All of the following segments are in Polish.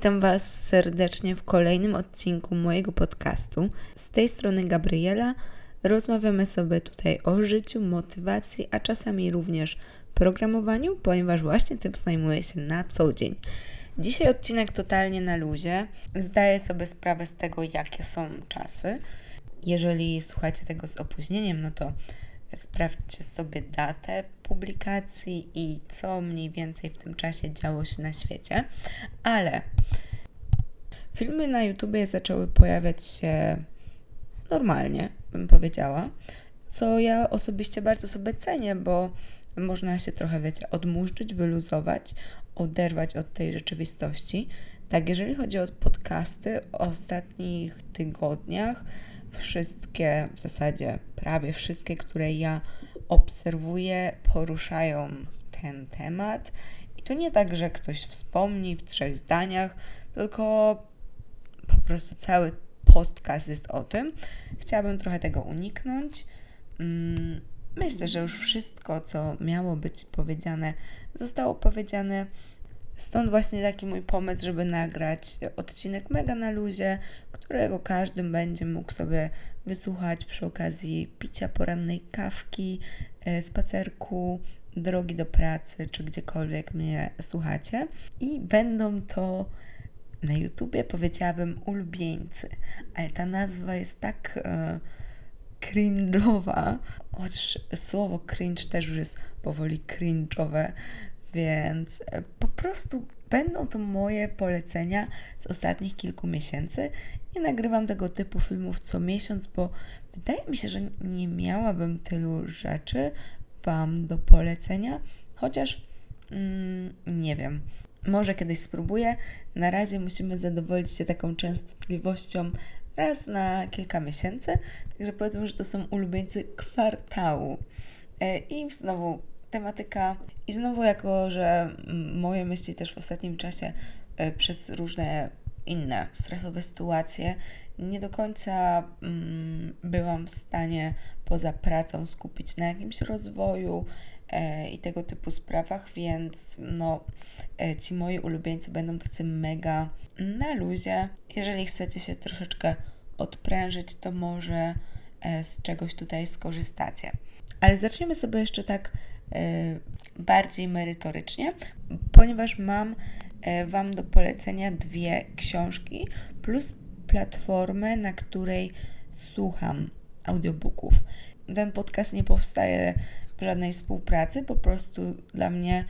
Witam Was serdecznie w kolejnym odcinku mojego podcastu. Z tej strony Gabriela. Rozmawiamy sobie tutaj o życiu, motywacji, a czasami również programowaniu, ponieważ właśnie tym zajmuję się na co dzień. Dzisiaj odcinek totalnie na luzie. Zdaję sobie sprawę z tego, jakie są czasy. Jeżeli słuchacie tego z opóźnieniem, no to sprawdźcie sobie datę publikacji i co mniej więcej w tym czasie działo się na świecie. Ale filmy na YouTubie zaczęły pojawiać się normalnie, bym powiedziała, co ja osobiście bardzo sobie cenię, bo można się trochę, wiecie, odmurzyć, wyluzować, oderwać od tej rzeczywistości. Tak, jeżeli chodzi o podcasty, w ostatnich tygodniach wszystkie, w zasadzie prawie wszystkie, które ja obserwuję, poruszają ten temat. I to nie tak, że ktoś wspomni w trzech zdaniach, tylko po prostu cały podcast jest o tym. Chciałabym trochę tego uniknąć. Mm, myślę, że już wszystko, co miało być powiedziane, zostało powiedziane. Stąd właśnie taki mój pomysł, żeby nagrać odcinek mega na luzie, którego każdy będzie mógł sobie wysłuchać przy okazji picia porannej kawki, spacerku, drogi do pracy, czy gdziekolwiek mnie słuchacie. I będą to na YouTubie powiedziałabym ulubieńcy, ale ta nazwa jest tak e, cringe'owa, choć słowo cringe też już jest powoli cringe'owe, więc e, po prostu będą to moje polecenia z ostatnich kilku miesięcy. Nie nagrywam tego typu filmów co miesiąc, bo wydaje mi się, że nie miałabym tylu rzeczy Wam do polecenia, chociaż mm, nie wiem. Może kiedyś spróbuję. Na razie musimy zadowolić się taką częstotliwością raz na kilka miesięcy. Także powiedzmy, że to są ulubieńcy kwartału. E, I znowu tematyka. I znowu, jako że moje myśli też w ostatnim czasie e, przez różne inne stresowe sytuacje, nie do końca mm, byłam w stanie poza pracą skupić na jakimś rozwoju e, i tego typu sprawach, więc no, e, ci moi ulubieńcy będą tacy mega na luzie. Jeżeli chcecie się troszeczkę odprężyć, to może z czegoś tutaj skorzystacie. Ale zaczniemy sobie jeszcze tak bardziej merytorycznie, ponieważ mam e, Wam do polecenia dwie książki plus platformę, na której słucham audiobooków. Ten podcast nie powstaje w żadnej współpracy, po prostu dla mnie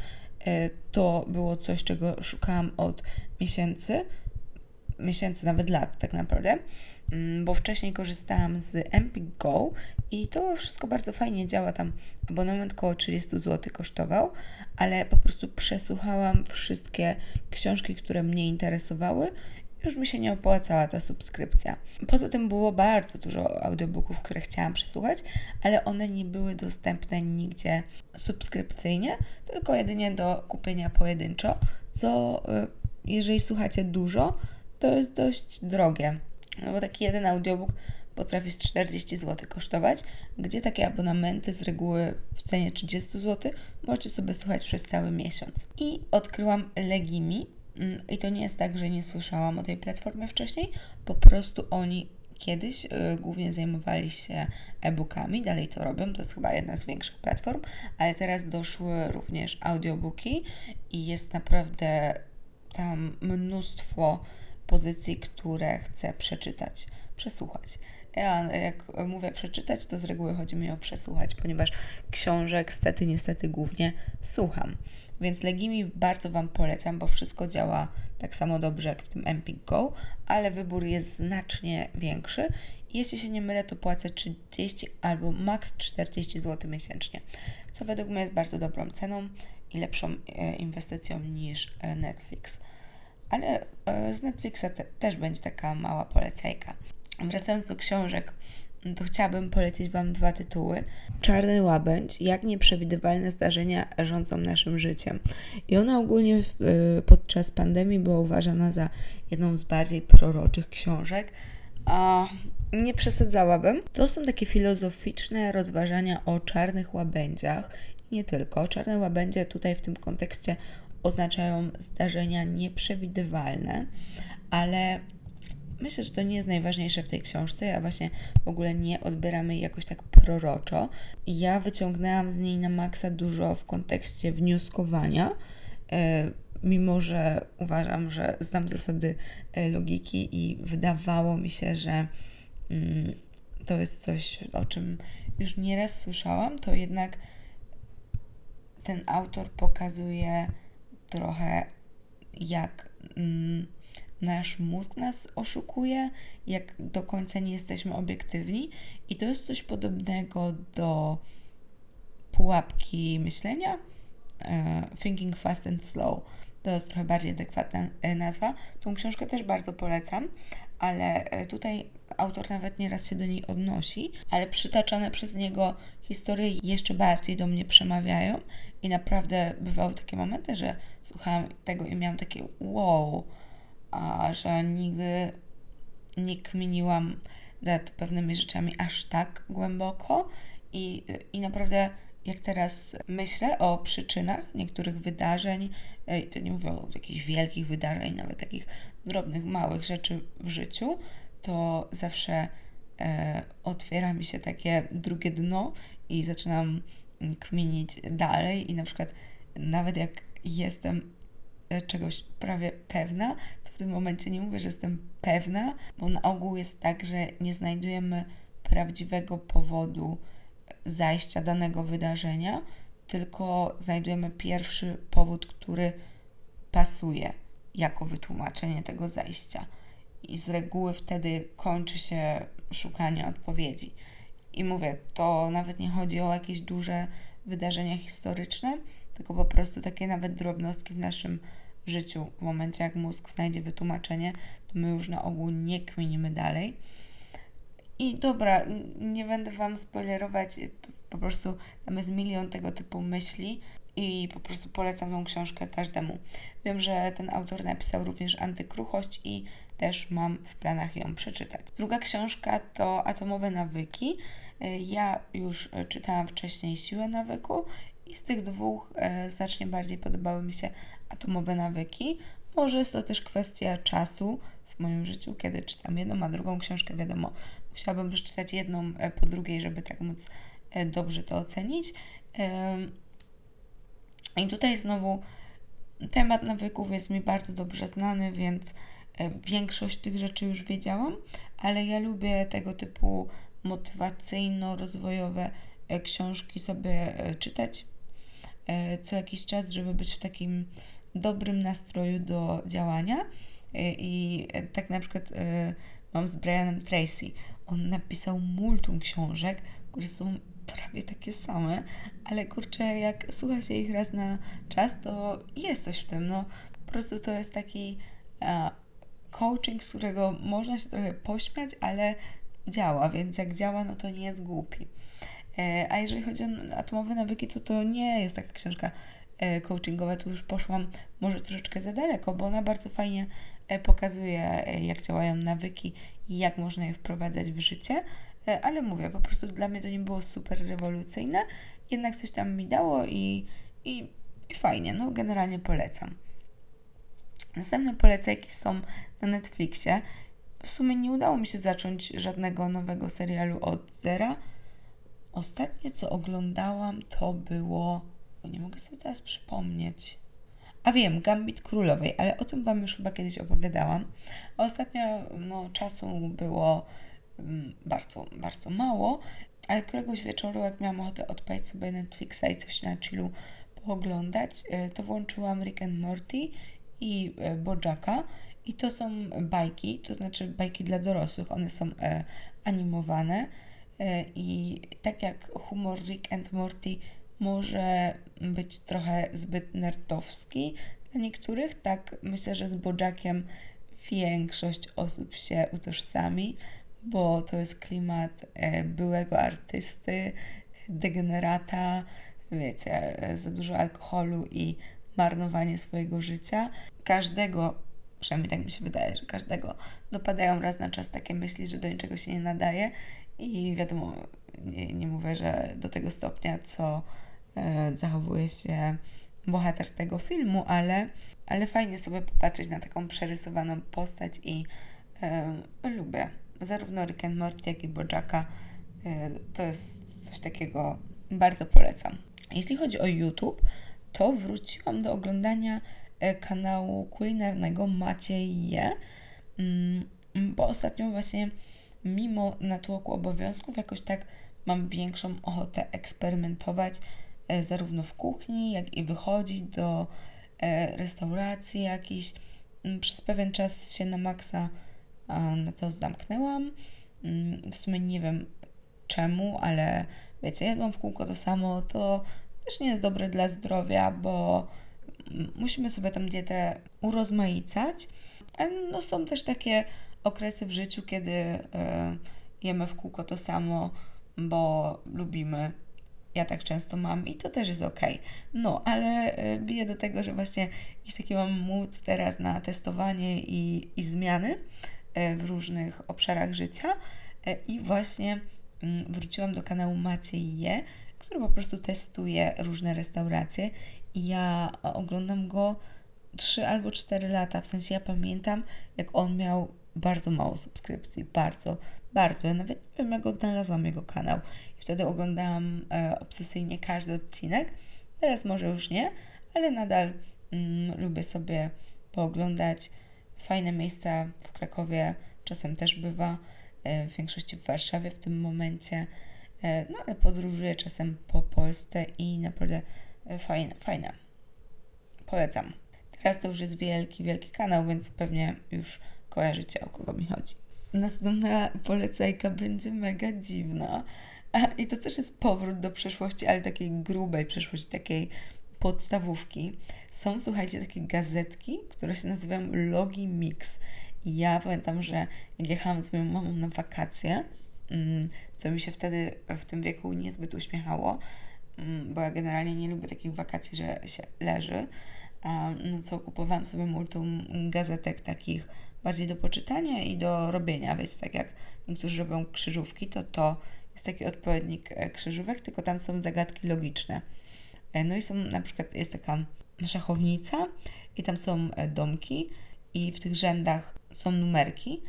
e, to było coś, czego szukałam od miesięcy, miesięcy, nawet lat tak naprawdę, mm, bo wcześniej korzystałam z Empik Go i to wszystko bardzo fajnie działa. Tam abonament około 30 zł kosztował, ale po prostu przesłuchałam wszystkie książki, które mnie interesowały już mi się nie opłacała ta subskrypcja. Poza tym było bardzo dużo audiobooków, które chciałam przesłuchać, ale one nie były dostępne nigdzie subskrypcyjnie, tylko jedynie do kupienia pojedynczo, co y, jeżeli słuchacie dużo, to jest dość drogie. No bo taki jeden audiobook potrafi z 40 zł kosztować, gdzie takie abonamenty z reguły w cenie 30 zł możecie sobie słuchać przez cały miesiąc. I odkryłam Legimi, Mm, I to nie jest tak, że nie słyszałam o tej platformie wcześniej, po prostu oni kiedyś y, głównie zajmowali się e-bookami, dalej to robią, to jest chyba jedna z większych platform, ale teraz doszły również audiobooki i jest naprawdę tam mnóstwo pozycji, które chcę przeczytać, przesłuchać. Ja, jak mówię przeczytać, to z reguły chodzi mi o przesłuchać, ponieważ książek stety, niestety głównie słucham. Więc Legimi bardzo Wam polecam, bo wszystko działa tak samo dobrze jak w tym Empik Go, ale wybór jest znacznie większy. Jeśli się nie mylę, to płacę 30 albo maks 40 zł miesięcznie, co według mnie jest bardzo dobrą ceną i lepszą e, inwestycją niż e, Netflix. Ale e, z Netflixa te, też będzie taka mała polecajka. Wracając do książek, to chciałabym polecić Wam dwa tytuły. Czarny łabędź, jak nieprzewidywalne zdarzenia rządzą naszym życiem. I ona ogólnie w, y, podczas pandemii była uważana za jedną z bardziej proroczych książek. A nie przesadzałabym. To są takie filozoficzne rozważania o czarnych łabędziach. Nie tylko. Czarne łabędzie tutaj w tym kontekście oznaczają zdarzenia nieprzewidywalne, ale myślę, że to nie jest najważniejsze w tej książce. Ja właśnie w ogóle nie odbieram jej jakoś tak proroczo. Ja wyciągnęłam z niej na maksa dużo w kontekście wnioskowania, e, mimo że uważam, że znam zasady e, logiki i wydawało mi się, że mm, to jest coś, o czym już nieraz słyszałam, to jednak ten autor pokazuje trochę, jak mm, nasz mózg nas oszukuje, jak do końca nie jesteśmy obiektywni, i to jest coś podobnego do pułapki myślenia. Uh, thinking Fast and Slow. To jest trochę bardziej adekwatna e, nazwa. Tą książkę też bardzo polecam, ale e, tutaj autor nawet nieraz się do niej odnosi, ale przytaczane przez niego historie jeszcze bardziej do mnie przemawiają i naprawdę bywały takie momenty, że słuchałam tego i miałam takie wow, a że nigdy nie kminiłam nad pewnymi rzeczami aż tak głęboko i, i naprawdę jak teraz myślę o przyczynach niektórych wydarzeń, e, to nie mówię o jakichś wielkich wydarzeń, nawet takich drobnych, małych rzeczy w życiu, to zawsze e, otwiera mi się takie drugie dno i zaczynam kminić dalej i na przykład nawet jak jestem czegoś prawie pewna, to w tym momencie nie mówię, że jestem pewna, bo na ogół jest tak, że nie znajdujemy prawdziwego powodu zajścia danego wydarzenia, tylko znajdujemy pierwszy powód, który pasuje jako wytłumaczenie tego zajścia. I z reguły wtedy kończy się szukanie odpowiedzi. I mówię, to nawet nie chodzi o jakieś duże wydarzenia historyczne, tylko po prostu takie nawet drobnostki w naszym życiu. W momencie, jak mózg znajdzie wytłumaczenie, to my już na ogół nie kminimy dalej. I dobra, nie będę Wam spoilerować, po prostu tam jest milion tego typu myśli i po prostu polecam tą książkę każdemu. Wiem, że ten autor napisał również Antykruchość i też mam w planach ją przeczytać. Druga książka to Atomowe nawyki. Ja już czytałam wcześniej Siłę nawyku i z tych dwóch e, znacznie bardziej podobały mi się Atomowe nawyki. Może jest to też kwestia czasu w moim życiu, kiedy czytam jedną, a drugą książkę, wiadomo, musiałabym przeczytać jedną po drugiej, żeby tak móc dobrze to ocenić. I tutaj znowu temat nawyków jest mi bardzo dobrze znany, więc E, większość tych rzeczy już wiedziałam, ale ja lubię tego typu motywacyjno-rozwojowe e, książki sobie e, czytać co jakiś czas, żeby być w takim dobrym nastroju do działania. I tak na przykład mam z Brianem Tracy. On napisał multum książek, które są prawie takie same, ale kurczę, jak słucha się ich raz na czas, to jest coś w tym. No, po prostu to jest taki coaching, z którego można się trochę pośmiać, ale działa, więc jak działa, no to nie jest głupi. E, a jeżeli chodzi o atomowe nawyki, to to nie jest taka książka e, coachingowa, tu już poszłam może troszeczkę za daleko, bo ona bardzo fajnie e, pokazuje, jak działają nawyki i jak można je wprowadzać w życie, ale mówię, po prostu dla mnie to nie było super rewolucyjne, jednak coś tam mi dało i, i, i fajnie, no generalnie polecam. Następne polecajki są na Netflixie. W sumie nie udało mi się zacząć żadnego nowego serialu od zera. Ostatnie, co oglądałam, to było. Nie mogę sobie teraz przypomnieć. A wiem, Gambit Królowej, ale o tym Wam już chyba kiedyś opowiadałam. A ostatnio no, czasu było um, bardzo, bardzo mało, ale któregoś wieczoru, jak miałam ochotę odpalić sobie Netflixa i coś na chillu pooglądać, y, to włączyłam Rick and Morty i e, Bojacka. I to są bajki, to znaczy bajki dla dorosłych. One są e, animowane. E, I tak jak humor Rick and Morty może być trochę zbyt nerdowski dla niektórych, tak myślę, że z Bojackiem większość osób się utożsami, bo to jest klimat e, byłego artysty, degenerata, wiecie, za dużo alkoholu i marnowanie swojego życia. Każdego, przynajmniej tak mi się wydaje, że każdego dopadają raz na czas takie myśli, że do niczego się nie nadaje i wiadomo, nie, nie mówię, że do tego stopnia, co e, zachowuje się bohater tego filmu, ale, ale fajnie sobie popatrzeć na taką przerysowaną postać i yy, lubię zarówno Rick and Morty, jak i Bojacka. Yy, to jest coś takiego, bardzo polecam. Jeśli chodzi o YouTube, to wróciłam do oglądania e, kanału kulinarnego Maciej Je, mm, bo ostatnio właśnie mimo natłoku obowiązków jakoś tak mam większą ochotę eksperymentować e, zarówno w kuchni, jak i wychodzić do e, restauracji jakiś. Mm, przez pewien czas się na maksa na to zamknęłam. Mm, w sumie nie wiem czemu, ale wiecie, jadłam w kółko to samo, to też nie jest dobre dla zdrowia, bo musimy sobie tę dietę urozmaicać. No, są też takie okresy w życiu, kiedy y, jemy w kółko to samo, bo lubimy. Ja tak często mam i to też jest ok. No, ale y, biję do tego, że właśnie jakiś taki mam mód teraz na testowanie i, i zmiany y, w różnych obszarach życia. I właśnie mm, wróciłam do kanału Maciej Je, który po prostu testuje różne restauracje i ja oglądam go 3 albo 4 lata. W sensie ja pamiętam, jak on miał bardzo mało subskrypcji, bardzo, bardzo. Ja nawet nie wiem, jak odnalazłam jego kanał. I wtedy oglądałam e, obsesyjnie każdy odcinek. Teraz może już nie, ale nadal mm, lubię sobie pooglądać fajne miejsca w Krakowie. Czasem też bywa, e, w większości w Warszawie w tym momencie. E, no ale podróżuję czasem po Polsce i naprawdę e, fajne, fajne. Polecam. Teraz to już jest wielki, wielki kanał, więc pewnie już kojarzycie o kogo mi chodzi. Następna polecajka będzie mega dziwna. I to też jest powrót do przeszłości, ale takiej grubej przeszłości, takiej podstawówki. Są, słuchajcie, takie gazetki, które się nazywają Logi Mix. I ja pamiętam, że jak jechałam z moją mamą na wakacje, Mm, co mi się wtedy w tym wieku niezbyt uśmiechało, mm, bo ja generalnie nie lubię takich wakacji, że się leży. No co kupowałam sobie multum gazetek takich bardziej do poczytania i do robienia, wiecie, tak jak niektórzy robią krzyżówki, to to jest taki odpowiednik e, krzyżówek, tylko tam są zagadki logiczne. E, no i są na przykład, jest taka szachownica i tam są e, domki i w tych rzędach są numerki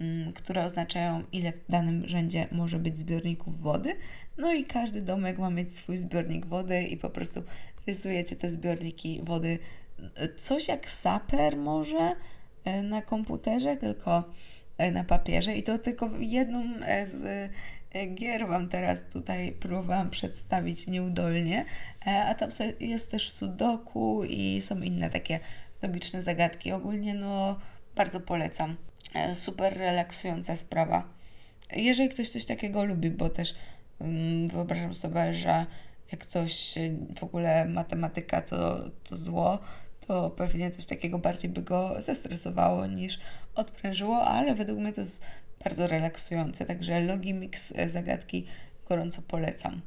Mm, które oznaczają, ile w danym rzędzie może być zbiorników wody. No i każdy domek ma mieć swój zbiornik wody i po prostu rysujecie te zbiorniki wody. Coś jak saper może na komputerze, tylko e, na papierze. I to tylko jedną e, z gier Wam teraz tutaj próbowałam przedstawić nieudolnie. A tam jest też sudoku i są inne takie logiczne zagadki. Ogólnie no bardzo polecam. E, super relaksująca sprawa. Jeżeli ktoś coś takiego lubi, bo też um, wyobrażam sobie, że jak ktoś w ogóle matematyka to, to zło, to pewnie coś takiego bardziej by go zestresowało niż odprężyło, ale według mnie to jest bardzo relaksujące, także Logimix e, zagadki gorąco polecam.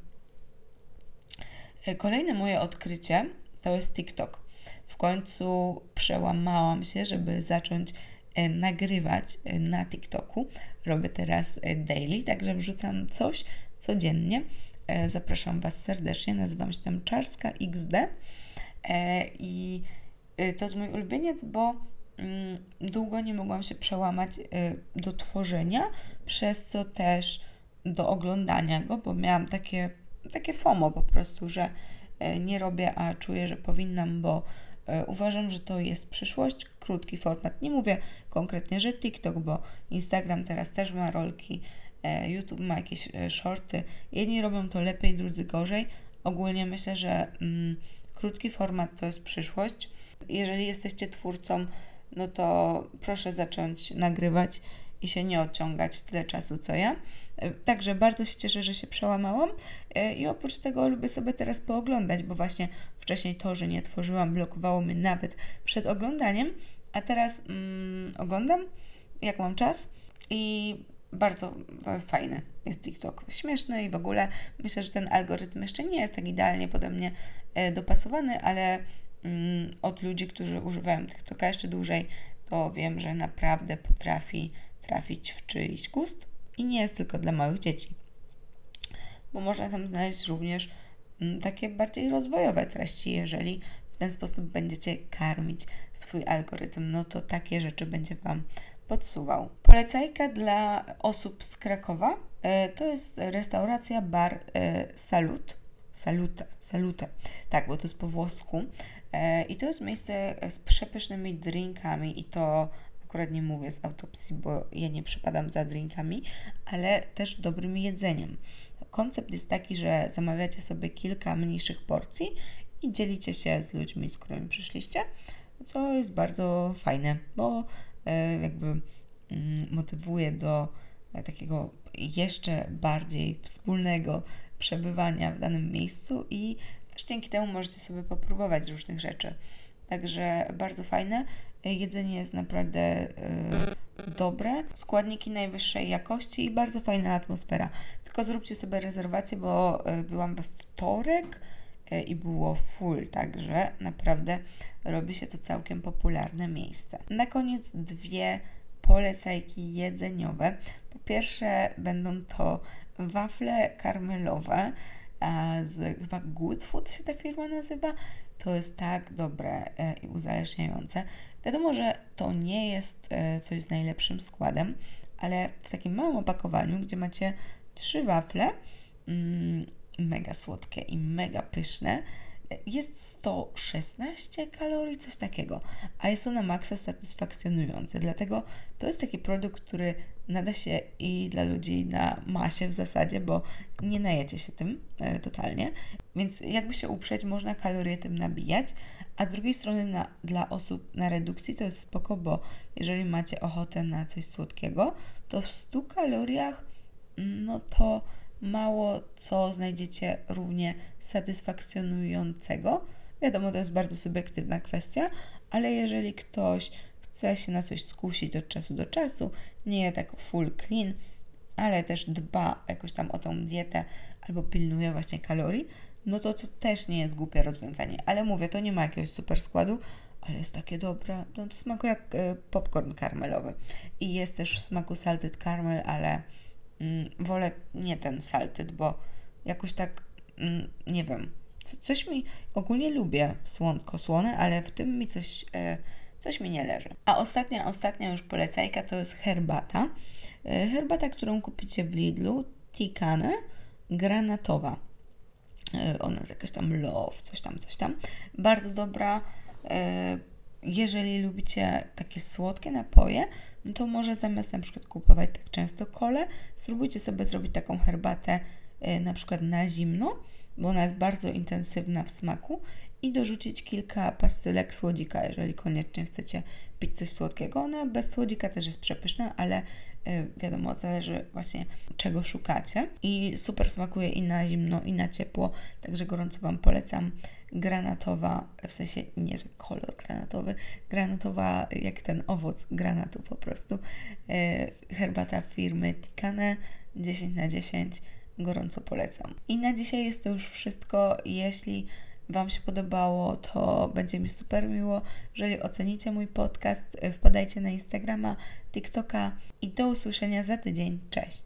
E, kolejne moje odkrycie to jest TikTok. W końcu przełamałam się, żeby zacząć E, nagrywać na TikToku. Robię teraz daily, także wrzucam coś codziennie. Zapraszam Was serdecznie, nazywam się tam Czarska XD i to jest mój ulubieniec, bo mm, długo nie mogłam się przełamać do tworzenia, przez co też do oglądania go, bo miałam takie, takie FOMO po prostu, że nie robię, a czuję, że powinnam, bo uważam, że to jest przyszłość, krótki format. Nie mówię konkretnie, że TikTok, bo Instagram teraz też ma rolki, YouTube ma jakieś shorty. Jedni robią to lepiej, drudzy gorzej. Ogólnie myślę, że mm, krótki format to jest przyszłość. Jeżeli jesteście twórcą, no to proszę zacząć nagrywać i się nie odciągać tyle czasu co ja. E, także bardzo się cieszę, że się przełamałam e, i oprócz tego lubię sobie teraz pooglądać, bo właśnie wcześniej to, że nie tworzyłam, blokowało mnie nawet przed oglądaniem, a teraz mm, oglądam, jak mam czas i bardzo fajny jest TikTok. Śmieszny i w ogóle myślę, że ten algorytm jeszcze nie jest tak idealnie pode mnie e, dopasowany, ale mm, od ludzi, którzy używają TikToka jeszcze dłużej, to wiem, że naprawdę potrafi trafić w czyjś gust i nie jest tylko dla małych dzieci. Bo można tam znaleźć również mm, takie bardziej rozwojowe treści, jeżeli w ten sposób będziecie karmić swój algorytm, no to takie rzeczy będzie Wam podsuwał. Polecajka dla osób z Krakowa e, to jest restauracja bar e, Salut. Salute, salute. Tak, bo to jest po włosku. E, I to jest miejsce z przepysznymi drinkami i to akurat nie mówię z autopsji, bo ja nie przypadam za drinkami, ale też dobrym jedzeniem. Koncept jest taki, że zamawiacie sobie kilka mniejszych porcji i dzielicie się z ludźmi, z którymi przyszliście, co jest bardzo fajne, bo e, jakby mm, motywuje do e, takiego jeszcze bardziej wspólnego przebywania w danym miejscu i też dzięki temu możecie sobie popróbować różnych rzeczy. Także bardzo fajne. Jedzenie jest naprawdę y, dobre, składniki najwyższej jakości i bardzo fajna atmosfera. Tylko zróbcie sobie rezerwację, bo y, byłam we wtorek y, i było full, także naprawdę robi się to całkiem popularne miejsce. Na koniec dwie polecajki jedzeniowe. Po pierwsze będą to wafle karmelowe z chyba Good Food się ta firma nazywa. To jest tak dobre e, i uzależniające. Wiadomo, że to nie jest e, coś z najlepszym składem, ale w takim małym opakowaniu, gdzie macie trzy wafle, mm, mega słodkie i mega pyszne, jest 116 kalorii, coś takiego, a jest to na maksa satysfakcjonujące. Dlatego to jest taki produkt, który nada się i dla ludzi na masie w zasadzie, bo nie najecie się tym e, totalnie. Więc jakby się uprzeć, można kalorie tym nabijać, a z drugiej strony na, dla osób na redukcji to jest spoko, bo jeżeli macie ochotę na coś słodkiego, to w 100 kaloriach no to mało co znajdziecie równie satysfakcjonującego. Wiadomo, to jest bardzo subiektywna kwestia, ale jeżeli ktoś chce się na coś skusić od czasu do czasu, nie tak full clean, ale też dba jakoś tam o tą dietę albo pilnuje właśnie kalorii, no to to też nie jest głupie rozwiązanie. Ale mówię, to nie ma jakiegoś super składu, ale jest takie dobre. No to smakuje jak y, popcorn karmelowy. I jest też w smaku salted caramel, ale mm, wolę nie ten salted, bo jakoś tak, mm, nie wiem, co, coś mi, ogólnie lubię słonko, słone, ale w tym mi coś, e, coś mi nie leży. A ostatnia, ostatnia już polecajka to jest herbata. E, herbata, którą kupicie w Lidlu, Tikane, granatowa. E, ona jest jakaś tam love, coś tam, coś tam. Bardzo dobra. E, jeżeli lubicie takie słodkie napoje, no to może zamiast na przykład kupować tak często kole, spróbujcie sobie zrobić taką herbatę na przykład na zimno, bo ona jest bardzo intensywna w smaku i dorzucić kilka pastylek słodzika, jeżeli koniecznie chcecie pić coś słodkiego. Ona bez słodzika też jest przepyszna, ale y, wiadomo, zależy właśnie czego szukacie. I super smakuje i na zimno, i na ciepło, także gorąco Wam polecam granatowa, w sensie nie, że kolor granatowy, granatowa jak ten owoc granatu po prostu. E, herbata firmy Tikane 10 na 10 gorąco polecam. I na dzisiaj jest to już wszystko. Jeśli Wam się podobało, to będzie mi super miło, jeżeli ocenicie mój podcast. Wpadajcie na Instagrama, TikToka i do usłyszenia za tydzień. Cześć!